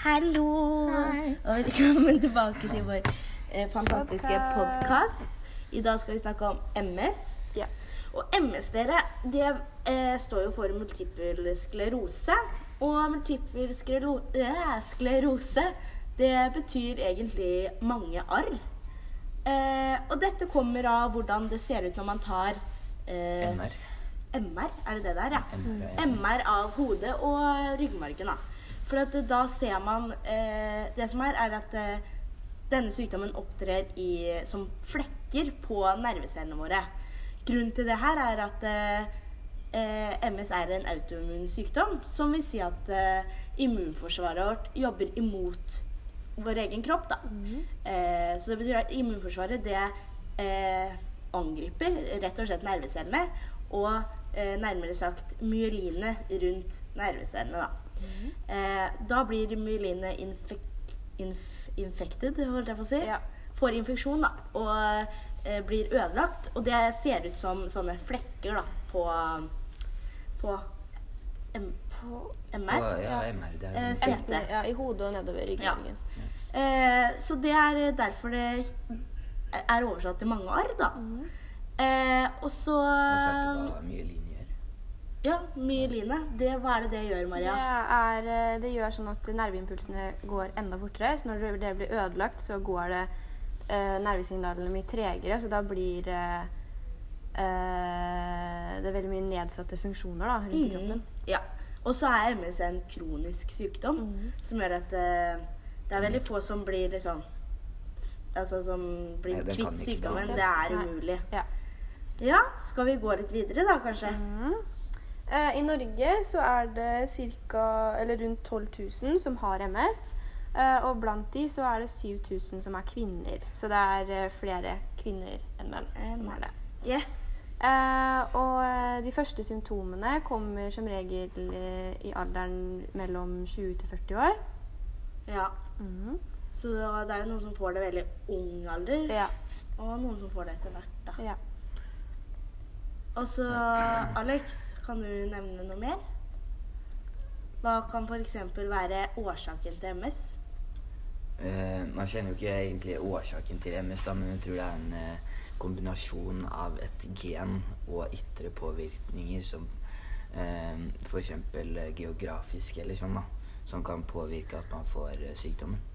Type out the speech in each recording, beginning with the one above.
Hallo! Hei. Og velkommen tilbake til vår eh, fantastiske podkast. I dag skal vi snakke om MS. Ja. Og MS, dere, det eh, står jo for multiple sklerose. Og multiple eh, sklerose, det betyr egentlig mange arr. Eh, og dette kommer av hvordan det ser ut når man tar eh, MR. MR, er det det der, ja? MR, ja. MR av hodet og ryggmargen. da. For at da ser man eh, Det som er, er at eh, denne sykdommen opptrer i, som flekker på nervecellene våre. Grunnen til det her er at eh, eh, MS er en autoimmun sykdom, som vil si at eh, immunforsvaret vårt jobber imot vår egen kropp. da. Eh, så det betyr at immunforsvaret det eh, angriper rett og slett nervecellene, og eh, nærmere sagt myelinet rundt nervecellene. da. Eh, da blir myelinet infek inf infected, holdt jeg på å si. Ja. Får infeksjon da, og eh, blir ødelagt. Og det ser ut som sånne flekker da, på, på, M på MR. Og, ja, MR. Det er Eh, sånn- Enten ja, i hodet og nedover ryggmargen. Eh, så det er derfor det er oversatt til mange arr, da. Eh, og så Og så er ikke hva mye line. Ja. Det, hva er det det gjør, Det, Maria? er, eh, det gjør sånn at nerveimpulsene går enda fortere. Så når det blir ødelagt, så går det eh, nervesignalene mye tregere. Så da blir eh, eh, det veldig mye nedsatte funksjoner da, rundt i kroppen. Mhm. Ja. Og så er MS en kronisk sykdom mm. som gjør at eh, det er veldig få som blir liksom Altså som blir Nei, kvitt sykdommen. Det er umulig. Ja. Ja, skal vi gå litt videre da, kanskje? Mm. Eh, I Norge så er det cirka, eller rundt 12 000 som har MS. eh, og blant de så er det 7000 som er kvinner. Så det er eh, flere kvinner enn menn som har det. Yes. Eh, og eh, de første symptomene kommer som regel i alderen mellom 20 til 40 år. Ja. Mm. Så det er jo noen som får det veldig ung alder, Ja. og noen som får det etter hvert. da. ja. Og så, Alex, kan du nevne noe mer? Hva kan f.eks. være årsaken til MS? Uh, man kjenner jo ikke egentlig årsaken til MS, da, men jeg tror det er en uh, kombinasjon av et gen og ytre påvirkninger som uh, f.eks. geografisk eller sånn, da, som kan påvirke at man får uh, sykdommen.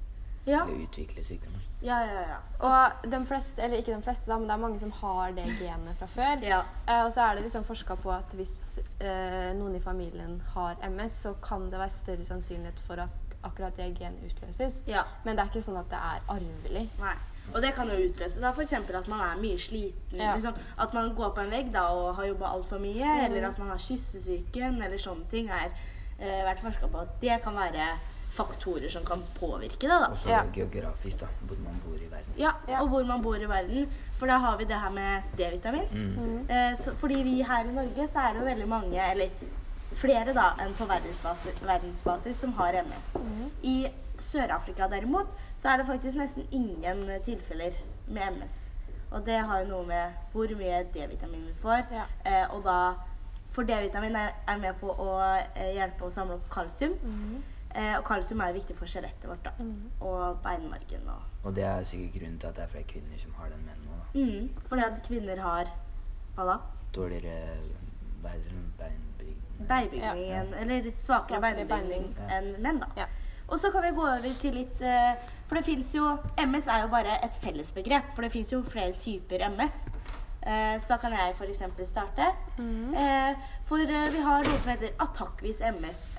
Ja, utvikle sykdommen. ja, ja. ja. Og de fleste, eller ikke de fleste, da, men det er mange som har det genet fra før. ja. Eh, og så er det liksom forska på at hvis eh, noen i familien har MS, så kan det være større sannsynlighet for at akkurat det genet utløses. ja. Men det er ikke sånn at det er arvelig. Nei. Og det kan jo utløse da f.eks. at man er mye sliten. Ja. Liksom, at man går på en vegg da og har jobba altfor mye, eller at man har kyssesyken, eller sånne ting, er eh, vært forska på at det kan være faktorer som kan påvirke det. da. Og så Ja. geografisk, da, hvor man bor i verden. Ja, Ja. og hvor man bor i verden. For da har vi det her med D-vitamin. Mm. Eh, så, fordi vi her i Norge så er det jo veldig mange, eller flere da, enn på verdensbasis, verdensbasis som har MS. I Sør-Afrika derimot så er det faktisk nesten ingen tilfeller med MS. Og det har jo noe med hvor mye D-vitamin vi får. Ja. Eh, og da For D-vitamin er, er med på å eh, hjelpe å samle opp kalsium. Eh, og kalsium er viktig for skjelettet vårt da. og beinmargen. og Og det er sikkert grunnen til at det er flere kvinner som har den menn nå. da. Mm, fordi at kvinner har hva da? Dårligere beinbygning. Beinbygning Ja. enn- eller svakere Svakere beinbygning enn menn. da. Ja. Og så kan vi gå over til litt eh, For det fins jo MS er jo bare et fellesbegrep, for det fins jo flere typer MS. Eh, så da kan jeg f.eks. starte. Eh, for eh, vi har noe som heter attakkvis MS.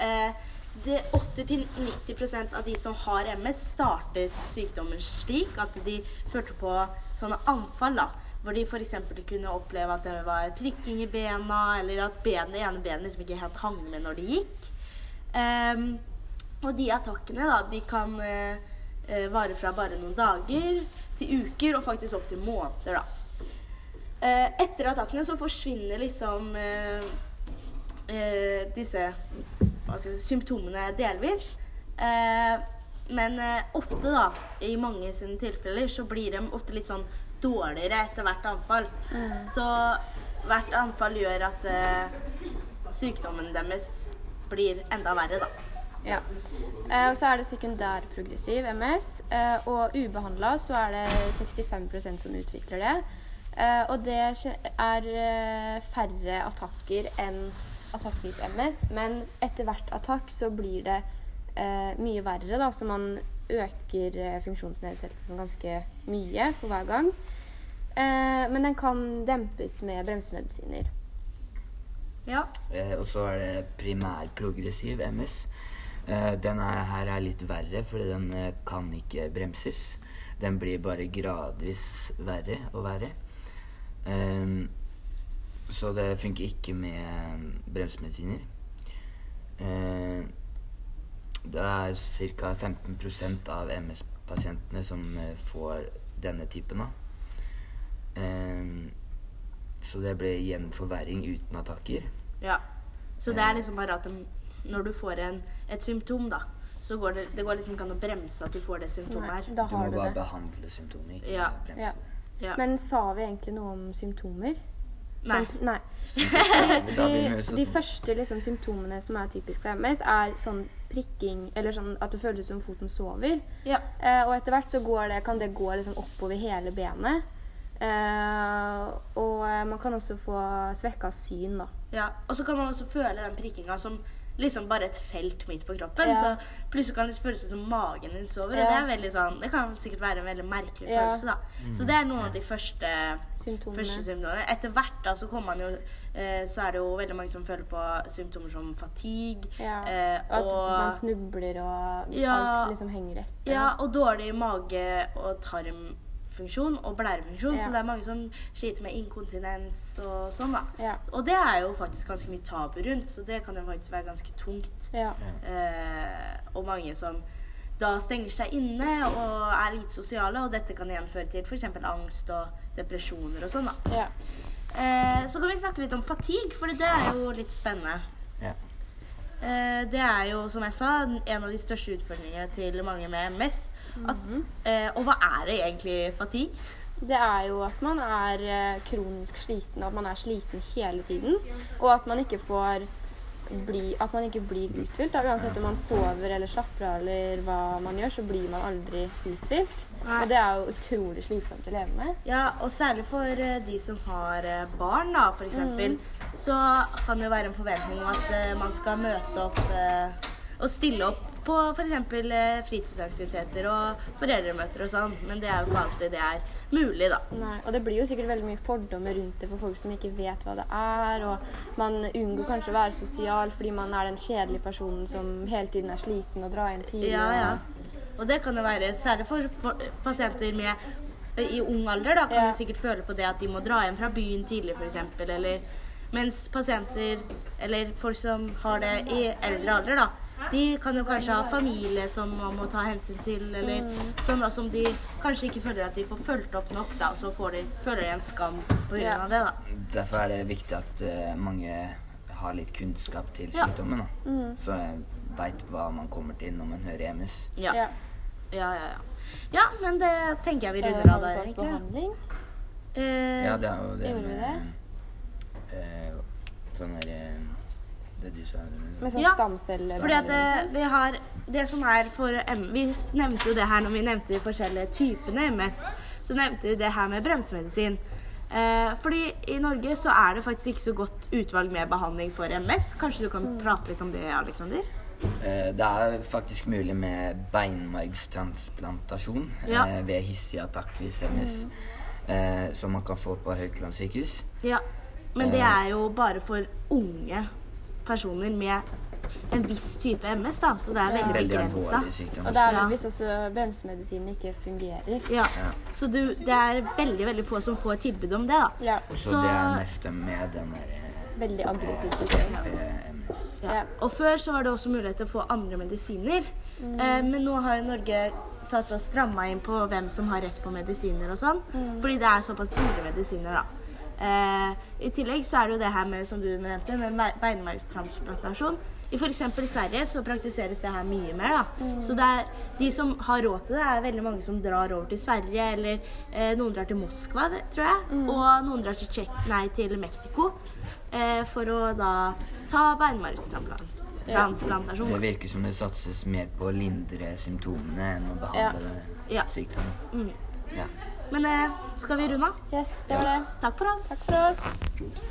Eh, det 80-90% av de som har MS, startet sykdommen slik at de førte på sånne anfall. da, Hvor de f.eks. kunne oppleve at det var prikking i bena, eller at ben, ene benet liksom ikke helt hang med når de gikk. Um, og de attakkene da, de kan eh, vare fra bare noen dager til uker, og faktisk opp til måneder. da. Uh, etter attakkene så forsvinner liksom uh, disse si, symptomene delvis. Eh, men eh, ofte, da, i mange sine tilfeller, så blir de ofte litt sånn dårligere etter hvert anfall. Så hvert anfall gjør at eh, sykdommen deres blir enda verre, da. Ja. Eh, og så er det sekundærprogressiv MS, eh, og ubehandla så er det 65% som utvikler det. Eh, og det er eh, færre attakker enn attakkvis MS, men etter hvert attakk så blir det eh, mye verre, da, så man øker eh, funksjonsnedsettelsen ganske mye for hver gang. Eh, men den kan dempes med bremsemedisiner. Ja. Eh, og så er det primærprogressiv MS. Eh, den er, her er litt verre, fordi den eh, kan ikke bremses. Den blir bare gradvis verre og verre. Eh, så det funker ikke med bremsemedisiner. Eh, det er ca. 15% av MS-pasientene som eh, får denne typen av. Eh, så det blir jevn forverring uten attakker. ja. Så det er liksom bare at når du får en, et symptom, da, så går det, det går liksom ikke an å bremse at du får det symptomet her. Du må du bare det. behandle symptomer, ikke Ja. bremse Ja. det. Ja. Men sa vi egentlig noe om symptomer? Nei. Sånn, nei. Da begynner vi De, de første liksom, symptomene som er typisk for MS, er sånn prikking, eller sånn at det føles som foten sover. Ja. Eh, og etter hvert så går det, kan det gå liksom oppover hele benet. Eh, og eh, man kan også få svekka syn, da. Ja, og så kan man også føle den prikkinga som liksom bare et felt midt på kroppen. Ja. Så plutselig kan det føles som magen din sover. Og det sånn Det kan sikkert være en veldig merkelig Ja. følelse, da. Så det er noen av de første, Symptomene. første symptomene. Etter hvert da så kommer man jo eh, Så er det jo veldig mange som føler på symptomer som fatigue. Ja. eh, At og man snubler og Ja. alt liksom henger etter. Ja, og dårlig mage- og tarmfunksjon og blærefunksjon. Ja. Så det er mange som sliter med inkontinens og sånn, da. Ja. Og det er jo faktisk ganske mye tabu rundt, så det kan jo faktisk være ganske tungt. Ja. Eh, og mange som da stenger seg inne og er lite sosiale, og dette kan igjen føre til f.eks. angst og depresjoner og sånn, da. ja. Eh, så kan vi snakke litt om fatigue, for det er jo litt spennende. Ja. Eh, det er jo, som jeg sa, en av de største utfordringene til mange med MS. At, eh, og hva er det egentlig fatigue? Det er jo at man er eh, kronisk sliten, at man er sliten hele tiden. Og at man ikke får bli, at man ikke blir uthvilt. da. Uansett om man sover eller slapper av eller hva man gjør, så blir man aldri uthvilt. Og det er jo utrolig slitsomt å leve med. Ja, og særlig for eh, de som har eh, barn, da, for eksempel, så kan det jo være en forventning om at man skal møte opp og stille opp på f.eks. Uh, fritidsaktiviteter og foreldremøter og sånn, men det er jo ikke alltid det er mulig, da. Nei, og det blir jo sikkert veldig mye fordommer rundt det for folk som ikke vet hva det er. Og man unngår kanskje å være sosial fordi man er den kjedelige personen som hele tiden er sliten og drar inn tidlig. Ja, ja. Og det kan jo være særlig for, for pasienter med i ung alder, da, kan Ja. du sikkert føle på det at de må dra hjem fra byen tidlig, f.eks. Eller mens pasienter, eller folk som har det i eldre alder, da, de kan jo kanskje ha familie som man må ta hensyn til, eller sånn da, som de kanskje ikke føler at de får fulgt opp nok, da, og så får de, føler de en skam på grunn Ja. av det, da. Derfor er det viktig at uh, mange har litt kunnskap til Ja. sykdommen. Da. Så jeg veit hva man kommer til når man hører MS. Ja. Ja. Ja, ja, ja. Ja, men det tenker jeg vi Eh, runder av der, egentlig. behandling. Eh, Ja, det er jo det Gjorde vi det? eh, sånn der eh, Det du sa. Med sånn Ja. Fordi at det, vi har Det som er for Vi nevnte jo det her når vi nevnte de forskjellige typene MS. Så nevnte vi det her med bremsemedisin. Eh, fordi i Norge så er det faktisk ikke så godt utvalg med behandling for MS. Kanskje du kan Mm. prate litt om det, Aleksander? Eh, Det er faktisk mulig med beinmargstransplantasjon Ja. eh, ved hissig attakkvis MS, eh, som man kan få på Haukeland sykehus. Ja. Men det Eh. er jo bare for unge personer med en viss type MS, da. Så det er veldig Veldig begrensa. Og det er vel hvis også bremsemedisinen ikke fungerer. Ja. Ja. Så du, det er veldig, veldig få som får tilbud om det, da. Ja. Så, Så- det er mest med den der Veldig aggressiv sykdom. eh, Ja. Ja. Og før så var det også mulighet til å få andre medisiner. Mm. Eh, men nå har jo Norge tatt og stramma inn på hvem som har rett på medisiner og sånn. Mm. Fordi det er såpass dyre medisiner, da. Eh, I tillegg så er det jo det her med, som du nevnte, med beinmargstransplantasjon. I f.eks. Sverige så praktiseres det her mye mer. da. Mm. Så det er, de som har råd til det, er veldig mange som drar over til Sverige. Eller eh, noen drar til Moskva, tror jeg. Mm. Og noen drar til, Tjek nei, til Mexico eh, for å da ta beinmargstransplantasjon. transplantasjon. Det virker som det satses mer på å lindre symptomene enn å behandle Ja. sykdommen. Mm. Ja. Men eh, skal vi runde av? Yes, det var det. Takk for oss. Takk for oss.